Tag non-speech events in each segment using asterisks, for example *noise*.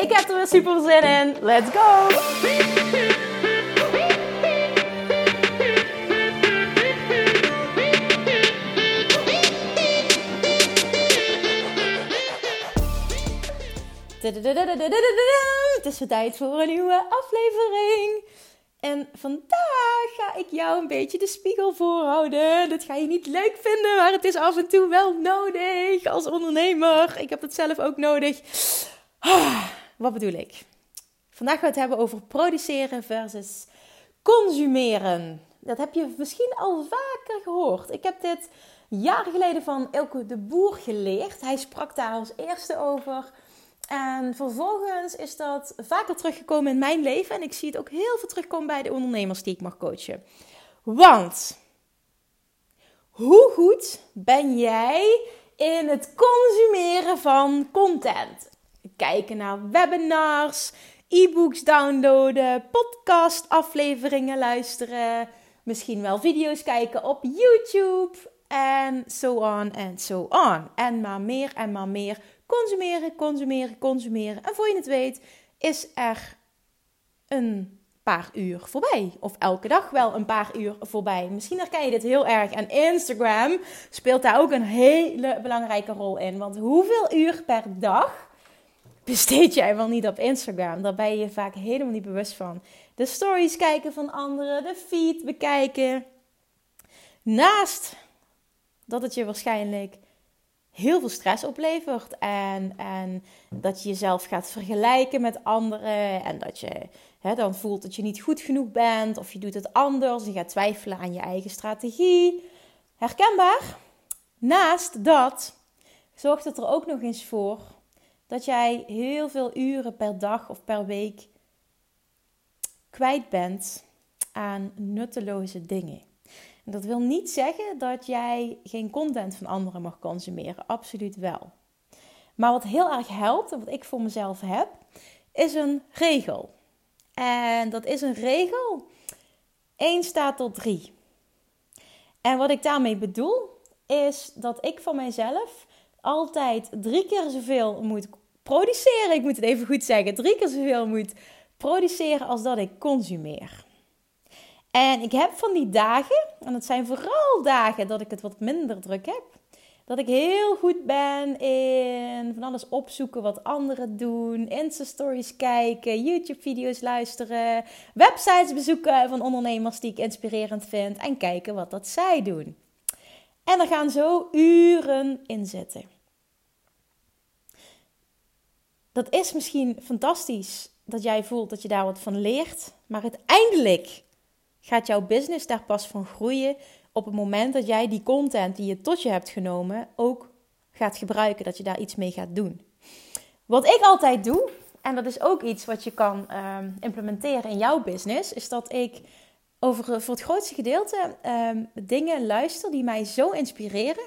Ik heb er weer super zin in. Let's go! Het is weer tijd voor een nieuwe aflevering. En vandaag ga ik jou een beetje de spiegel voorhouden. Dat ga je niet leuk vinden, maar het is af en toe wel nodig als ondernemer. Ik heb het zelf ook nodig. Ah, wat bedoel ik? Vandaag gaan we het hebben over produceren versus consumeren. Dat heb je misschien al vaker gehoord. Ik heb dit jaren geleden van Elke de Boer geleerd. Hij sprak daar als eerste over. En vervolgens is dat vaker teruggekomen in mijn leven. En ik zie het ook heel veel terugkomen bij de ondernemers die ik mag coachen. Want hoe goed ben jij in het consumeren van content? Kijken naar webinars, e-books downloaden, podcast afleveringen luisteren, misschien wel video's kijken op YouTube en so on en so on. En maar meer en maar meer consumeren, consumeren, consumeren. En voor je het weet, is er een paar uur voorbij. Of elke dag wel een paar uur voorbij. Misschien herken je dit heel erg. En Instagram speelt daar ook een hele belangrijke rol in. Want hoeveel uur per dag besteed jij wel niet op Instagram? Daar ben je je vaak helemaal niet bewust van. De stories kijken van anderen, de feed bekijken. Naast dat het je waarschijnlijk heel veel stress oplevert. En, en dat je jezelf gaat vergelijken met anderen. En dat je hè, dan voelt dat je niet goed genoeg bent. Of je doet het anders. Je gaat twijfelen aan je eigen strategie. Herkenbaar? Naast dat zorgt het er ook nog eens voor dat jij heel veel uren per dag of per week kwijt bent aan nutteloze dingen. En dat wil niet zeggen dat jij geen content van anderen mag consumeren. Absoluut wel. Maar wat heel erg helpt, wat ik voor mezelf heb, is een regel. En dat is een regel 1 staat tot 3. En wat ik daarmee bedoel, is dat ik van mijzelf altijd drie keer zoveel moet produceren. Ik moet het even goed zeggen. Drie keer zoveel moet produceren als dat ik consumeer. En ik heb van die dagen, en het zijn vooral dagen dat ik het wat minder druk heb. Dat ik heel goed ben in van alles opzoeken wat anderen doen. Insta-stories kijken, YouTube-video's luisteren. Websites bezoeken van ondernemers die ik inspirerend vind. En kijken wat dat zij doen. En er gaan zo uren in zitten. Dat is misschien fantastisch dat jij voelt dat je daar wat van leert. Maar uiteindelijk gaat jouw business daar pas van groeien op het moment dat jij die content die je tot je hebt genomen ook gaat gebruiken, dat je daar iets mee gaat doen. Wat ik altijd doe, en dat is ook iets wat je kan ehm, implementeren in jouw business, is dat ik over voor het grootste gedeelte um, dingen luister die mij zo inspireren.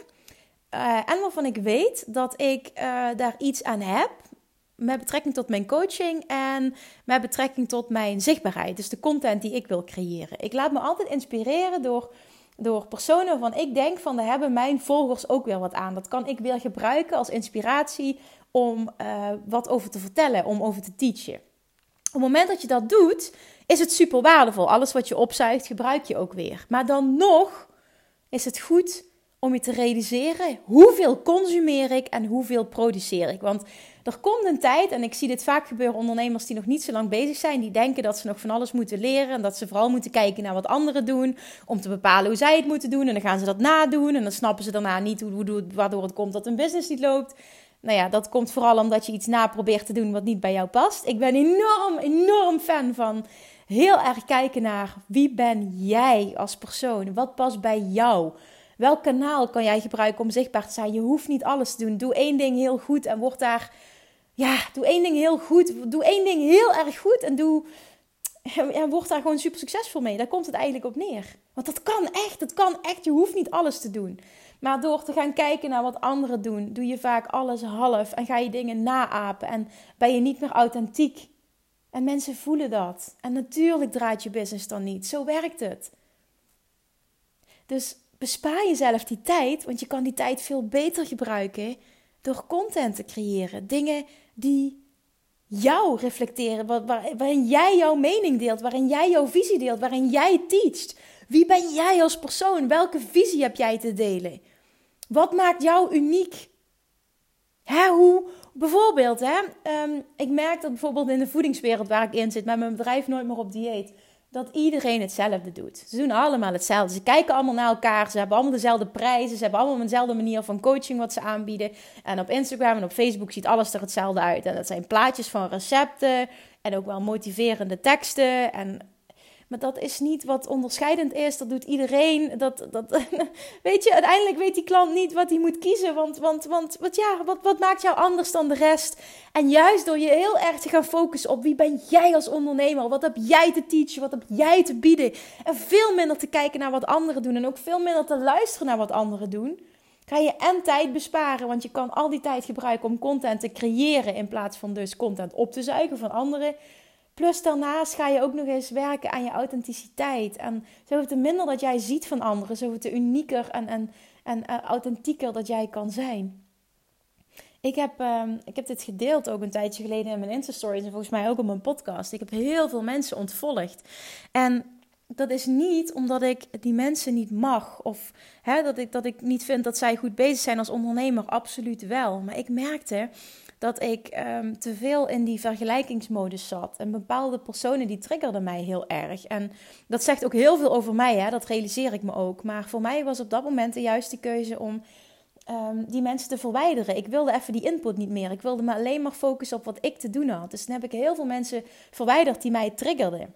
Uh, en waarvan ik weet dat ik uh, daar iets aan heb met betrekking tot mijn coaching en met betrekking tot mijn zichtbaarheid. Dus de content die ik wil creëren. Ik laat me altijd inspireren door, door personen waarvan ik denk van daar hebben mijn volgers ook weer wat aan. Dat kan ik weer gebruiken als inspiratie om uh, wat over te vertellen, om over te teachen. Op het moment dat je dat doet, is het super waardevol. Alles wat je opzuigt, gebruik je ook weer. Maar dan nog is het goed om je te realiseren hoeveel consumeer ik en hoeveel produceer ik. Want er komt een tijd, en ik zie dit vaak gebeuren, ondernemers die nog niet zo lang bezig zijn, die denken dat ze nog van alles moeten leren en dat ze vooral moeten kijken naar wat anderen doen om te bepalen hoe zij het moeten doen. En dan gaan ze dat nadoen en dan snappen ze daarna niet hoe, hoe, waardoor het komt dat een business niet loopt. Nou ja, dat komt vooral omdat je iets na probeert te doen wat niet bij jou past. Ik ben enorm, enorm fan van heel erg kijken naar wie ben jij als persoon? Wat past bij jou? Welk kanaal kan jij gebruiken om zichtbaar te zijn? Je hoeft niet alles te doen. Doe één ding heel goed en word daar ja, doe één ding heel goed. Doe één ding heel erg goed en doe, en word daar gewoon super succesvol mee. Daar komt het eigenlijk op neer. Want dat kan echt, dat kan echt. Je hoeft niet alles te doen. Maar door te gaan kijken naar wat anderen doen, doe je vaak alles half en ga je dingen naapen en ben je niet meer authentiek. En mensen voelen dat. En natuurlijk draait je business dan niet. Zo werkt het. Dus bespaar jezelf die tijd, want je kan die tijd veel beter gebruiken door content te creëren. Dingen die jou reflecteren, waarin jij jouw mening deelt, waarin jij jouw visie deelt, waarin jij teacht. Wie ben jij als persoon? Welke visie heb jij te delen? Wat maakt jou uniek? Hè, hoe, bijvoorbeeld, hè, ehm, ik merk dat bijvoorbeeld in de voedingswereld waar ik in zit, met mijn bedrijf nooit meer op dieet, dat iedereen hetzelfde doet. Ze doen allemaal hetzelfde. Ze kijken allemaal naar elkaar. Ze hebben allemaal dezelfde prijzen. Ze hebben allemaal dezelfde manier van coaching wat ze aanbieden. En op Instagram en op Facebook ziet alles er hetzelfde uit. En dat zijn plaatjes van recepten en ook wel motiverende teksten en maar dat is niet wat onderscheidend is. Dat doet iedereen. Dat, dat, *laughs* weet je, uiteindelijk weet die klant niet wat hij moet kiezen. Want, want, want wat, ja, wat, wat maakt jou anders dan de rest? En juist door je heel erg te gaan focussen op wie ben jij als ondernemer? Wat heb jij te teachen? Wat heb jij te bieden? En veel minder te kijken naar wat anderen doen. En ook veel minder te luisteren naar wat anderen doen. Ga je en tijd besparen, want je kan al die tijd gebruiken om content te creëren in plaats van dus content op te zuigen van anderen. Plus daarnaast ga je ook nog eens werken aan je authenticiteit. En zo te minder dat jij ziet van anderen, zo te unieker en, en, en uh, authentieker dat jij kan zijn. Ik heb, uh, ik heb dit gedeeld ook een tijdje geleden in mijn Insta-stories en volgens mij ook op mijn podcast. Ik heb heel veel mensen ontvolgd. En dat is niet omdat ik die mensen niet mag of hè, dat, ik, dat ik niet vind dat zij goed bezig zijn als ondernemer. Absoluut wel. Maar ik merkte dat ik um, te veel in die vergelijkingsmodus zat. En bepaalde personen die triggerden mij heel erg. En dat zegt ook heel veel over mij, hè? dat realiseer ik me ook. Maar voor mij was op dat moment de juiste keuze om um, die mensen te verwijderen. Ik wilde even die input niet meer. Ik wilde me alleen maar focussen op wat ik te doen had. Dus dan heb ik heel veel mensen verwijderd die mij triggerden.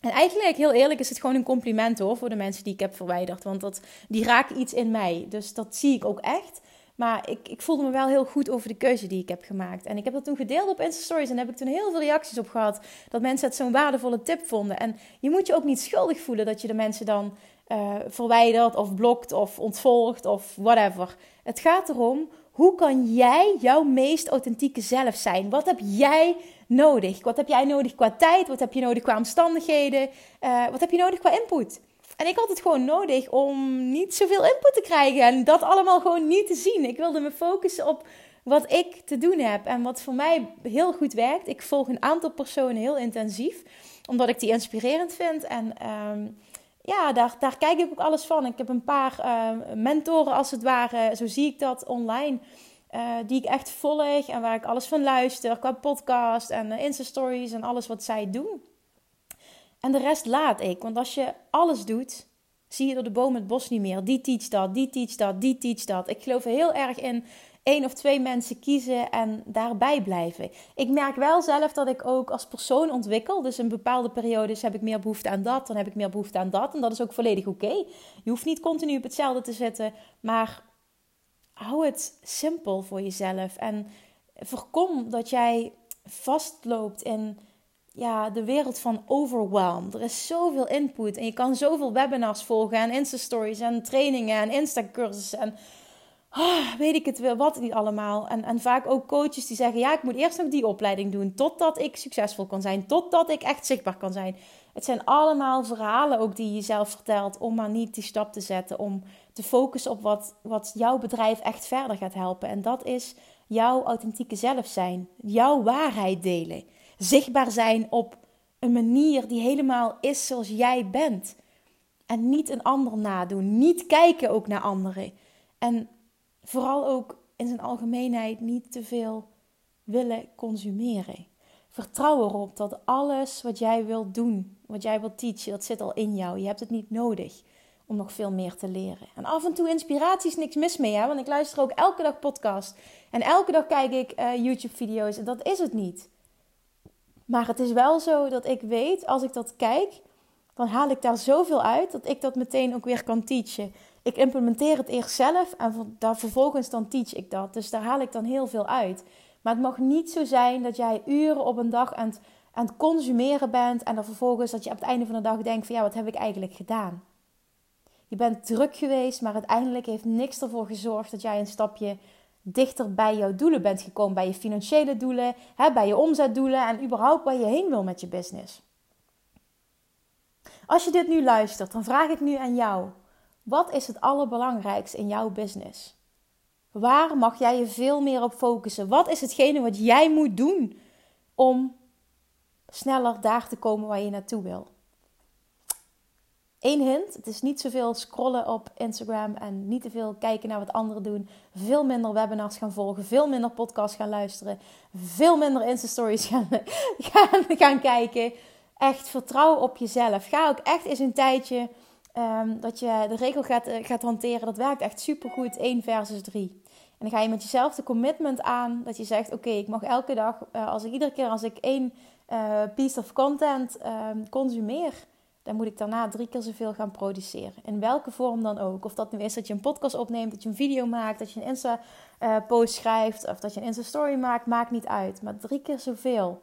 En eigenlijk, heel eerlijk, is het gewoon een compliment hoor voor de mensen die ik heb verwijderd. Want dat, die raken iets in mij. Dus dat zie ik ook echt. Maar ik, ik voelde me wel heel goed over de keuze die ik heb gemaakt. En ik heb dat toen gedeeld op Insta Stories en heb ik toen heel veel reacties op gehad. Dat mensen het zo'n waardevolle tip vonden. En je moet je ook niet schuldig voelen dat je de mensen dan uh, verwijdert of blokt of ontvolgt of whatever. Het gaat erom, hoe kan jij jouw meest authentieke zelf zijn? Wat heb jij nodig? Wat heb jij nodig qua tijd? Wat heb je nodig qua omstandigheden? Uh, wat heb je nodig qua input? En ik had het gewoon nodig om niet zoveel input te krijgen en dat allemaal gewoon niet te zien. Ik wilde me focussen op wat ik te doen heb en wat voor mij heel goed werkt. Ik volg een aantal personen heel intensief, omdat ik die inspirerend vind. En ehm, ja, daar, daar kijk ik ook alles van. Ik heb een paar uh, mentoren als het ware, zo zie ik dat online. Uh, die ik echt volg en waar ik alles van luister qua podcast en uh, Insta-stories en alles wat zij doen. En de rest laat ik. Want als je alles doet, zie je door de boom het bos niet meer. Die teach dat, die teach dat, die teach dat. Ik geloof heel erg in één of twee mensen kiezen en daarbij blijven. Ik merk wel zelf dat ik ook als persoon ontwikkel. Dus in bepaalde periodes heb ik meer behoefte aan dat, dan heb ik meer behoefte aan dat. En dat is ook volledig oké. Je hoeft niet continu op hetzelfde te zitten, maar hou het simpel voor jezelf. En voorkom dat jij vastloopt in ja, de wereld van overwhelm. Er is zoveel input en je kan zoveel webinars volgen en Insta-stories en trainingen en Insta-cursussen en oh, weet ik het wel, wat niet allemaal. En, en vaak ook coaches die zeggen, ja, ik moet eerst nog die opleiding doen totdat ik succesvol kan zijn, totdat ik echt zichtbaar kan zijn. Het zijn allemaal verhalen ook die je zelf vertelt om maar niet die stap te zetten, om te focussen op wat, wat jouw bedrijf echt verder gaat helpen. En dat is jouw authentieke zelf zijn, jouw waarheid delen zichtbaar zijn op een manier die helemaal is zoals jij bent. En niet een ander nadoen. Niet kijken ook naar anderen. En vooral ook in zijn algemeenheid niet te veel willen consumeren. Vertrouw erop dat alles wat jij wilt doen, wat jij wilt teachen, dat zit al in jou. Je hebt het niet nodig om nog veel meer te leren. En af en toe inspiratie is niks mis mee, hè? want ik luister ook elke dag podcast. En elke dag kijk ik uh, YouTube-video's en dat is het niet. Maar het is wel zo dat ik weet, als ik dat kijk, dan haal ik daar zoveel uit dat ik dat meteen ook weer kan teachen. Ik implementeer het eerst zelf en daar vervolgens dan teach ik dat. Dus daar haal ik dan heel veel uit. Maar het mag niet zo zijn dat jij uren op een dag aan het, aan het consumeren bent en dan vervolgens dat je op het einde van de dag denkt van ja, wat heb ik eigenlijk gedaan? Je bent druk geweest, maar uiteindelijk heeft niks ervoor gezorgd dat jij een stapje dichter bij jouw doelen bent gekomen. Bij je financiële doelen, hè, bij je omzetdoelen en überhaupt waar je heen wil met je business. Als je dit nu luistert, dan vraag ik nu aan jou. Wat is het allerbelangrijkste in jouw business? Waar mag jij je veel meer op focussen? Wat is hetgene wat jij moet doen om sneller daar te komen waar je naartoe wil? Eén hint: het is niet zoveel scrollen op Instagram en niet te veel kijken naar wat anderen doen. Veel minder webinars gaan volgen, veel minder podcasts gaan luisteren, veel minder Insta-stories gaan, *laughs* gaan, gaan kijken. Echt vertrouw op jezelf. Ga ook echt eens een tijdje um, dat je de regel gaat, uh, gaat hanteren. Dat werkt echt supergoed. 1 versus 3. En dan ga je met jezelf de commitment aan dat je zegt: Oké, ik mag elke dag, uh, als ik iedere keer als ik één uh, piece of content consumeer dan moet ik daarna drie keer zoveel gaan produceren. In welke vorm dan ook. Of dat nu is dat je een podcast opneemt, dat je een video maakt, dat je een Insta-post schrijft of dat je een Insta-story maakt, maakt niet uit. Maar drie keer zoveel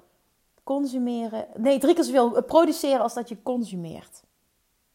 consumeren, nee, drie keer zoveel produceren als dat je consumeert.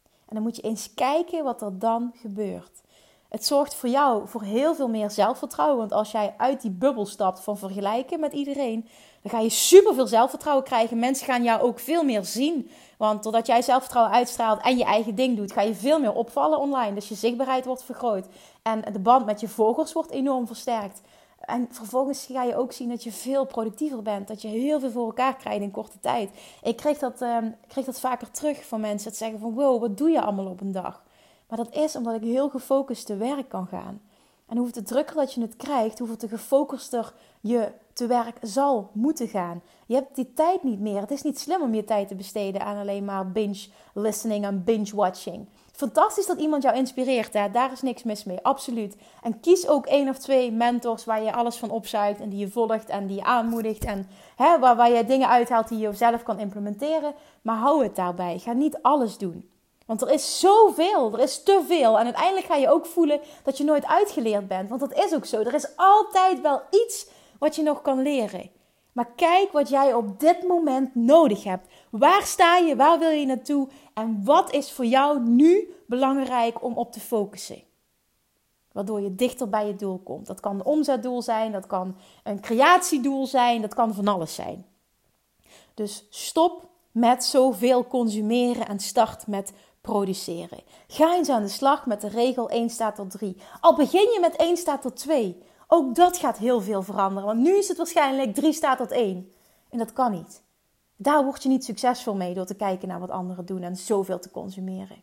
En dan moet je eens kijken wat er dan gebeurt. Het zorgt voor jou voor heel veel meer zelfvertrouwen. Want als jij uit die bubbel stapt van vergelijken met iedereen, dan ga je super veel zelfvertrouwen krijgen. Mensen gaan jou ook veel meer zien. Want doordat jij zelfvertrouwen uitstraalt en je eigen ding doet, ga je veel meer opvallen online. Dus je zichtbaarheid wordt vergroot. En de band met je volgers wordt enorm versterkt. En vervolgens ga je ook zien dat je veel productiever bent. Dat je heel veel voor elkaar krijgt in korte tijd. Ik kreeg dat, uh, kreeg dat vaker terug van mensen. Dat zeggen van wow, wat doe je allemaal op een dag? Maar dat is omdat ik heel gefocust te werk kan gaan. En hoeveel te drukker dat je het krijgt, hoeveel te gefocuster je te werk zal moeten gaan. Je hebt die tijd niet meer. Het is niet slim om je tijd te besteden aan alleen maar binge listening en binge watching. Fantastisch dat iemand jou inspireert. Hè? Daar is niks mis mee. Absoluut. En kies ook één of twee mentors waar je alles van opzuigt. En die je volgt en die je aanmoedigt. En hè, waar, je dingen uithaalt die je zelf kan implementeren. Maar hou het daarbij. Ga niet alles doen. Want er is zoveel, er is te veel. En uiteindelijk ga je ook voelen dat je nooit uitgeleerd bent. Want dat is ook zo. Er is altijd wel iets wat je nog kan leren. Maar kijk wat jij op dit moment nodig hebt. Waar sta je? Waar wil je naartoe? En wat is voor jou nu belangrijk om op te focussen? Waardoor je dichter bij je doel komt. Dat kan een omzetdoel zijn, dat kan een creatiedoel zijn, dat kan van alles zijn. Dus stop met zoveel consumeren en start met produceren. Ga eens aan de slag met de regel 1 staat tot 3. Al begin je met 1 staat tot 2. Ook dat gaat heel veel veranderen. Want nu is het waarschijnlijk 3 staat tot 1. En dat kan niet. Daar word je niet succesvol mee door te kijken naar wat anderen doen en zoveel te consumeren.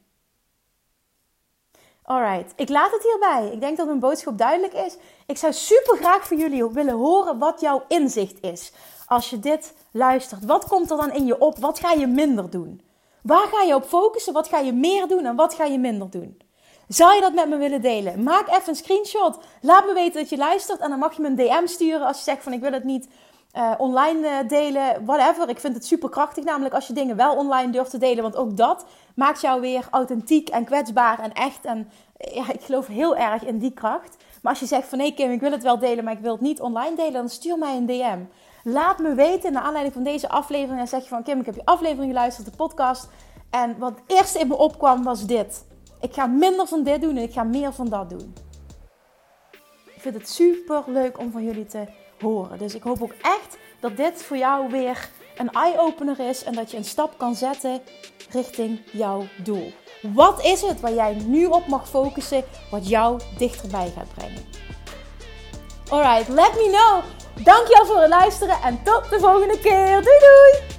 Alright, ik laat het hierbij. Ik denk dat mijn boodschap duidelijk is. Ik zou super graag van jullie willen horen wat jouw inzicht is. Als je dit luistert, wat komt er dan in je op? Wat ga je minder doen? Waar ga je op focussen? Wat ga je meer doen en wat ga je minder doen? Zou je dat met me willen delen? Maak even een screenshot. Laat me weten dat je luistert. En dan mag je me een DM sturen als je zegt van ik wil het niet uh, online uh, delen. Whatever. Ik vind het super krachtig namelijk als je dingen wel online durft te delen. Want ook dat maakt jou weer authentiek en kwetsbaar en echt. En ja, ik geloof heel erg in die kracht. Maar als je zegt van nee Kim, ik wil het wel delen, maar ik wil het niet online delen. Dan stuur mij een DM. Laat me weten, naar aanleiding van deze aflevering. En zeg je van Kim, ik heb je aflevering geluisterd, de podcast. En wat het eerste in me opkwam was dit. Ik ga minder van dit doen en ik ga meer van dat doen. Ik vind het super leuk om van jullie te horen. Dus ik hoop ook echt dat dit voor jou weer een eye-opener is. En dat je een stap kan zetten richting jouw doel. Wat is het waar jij nu op mag focussen, wat jou dichterbij gaat brengen? Alright, let me know Dankjewel voor het luisteren en tot de volgende keer. Doei doei!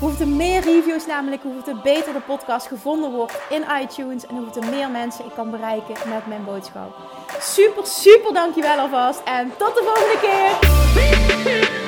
Hoeveel er meer reviews namelijk, hoeveel er beter de podcast gevonden wordt in iTunes. En hoeveel er meer mensen ik kan bereiken met mijn boodschap. Super, super dankjewel alvast. En tot de volgende keer.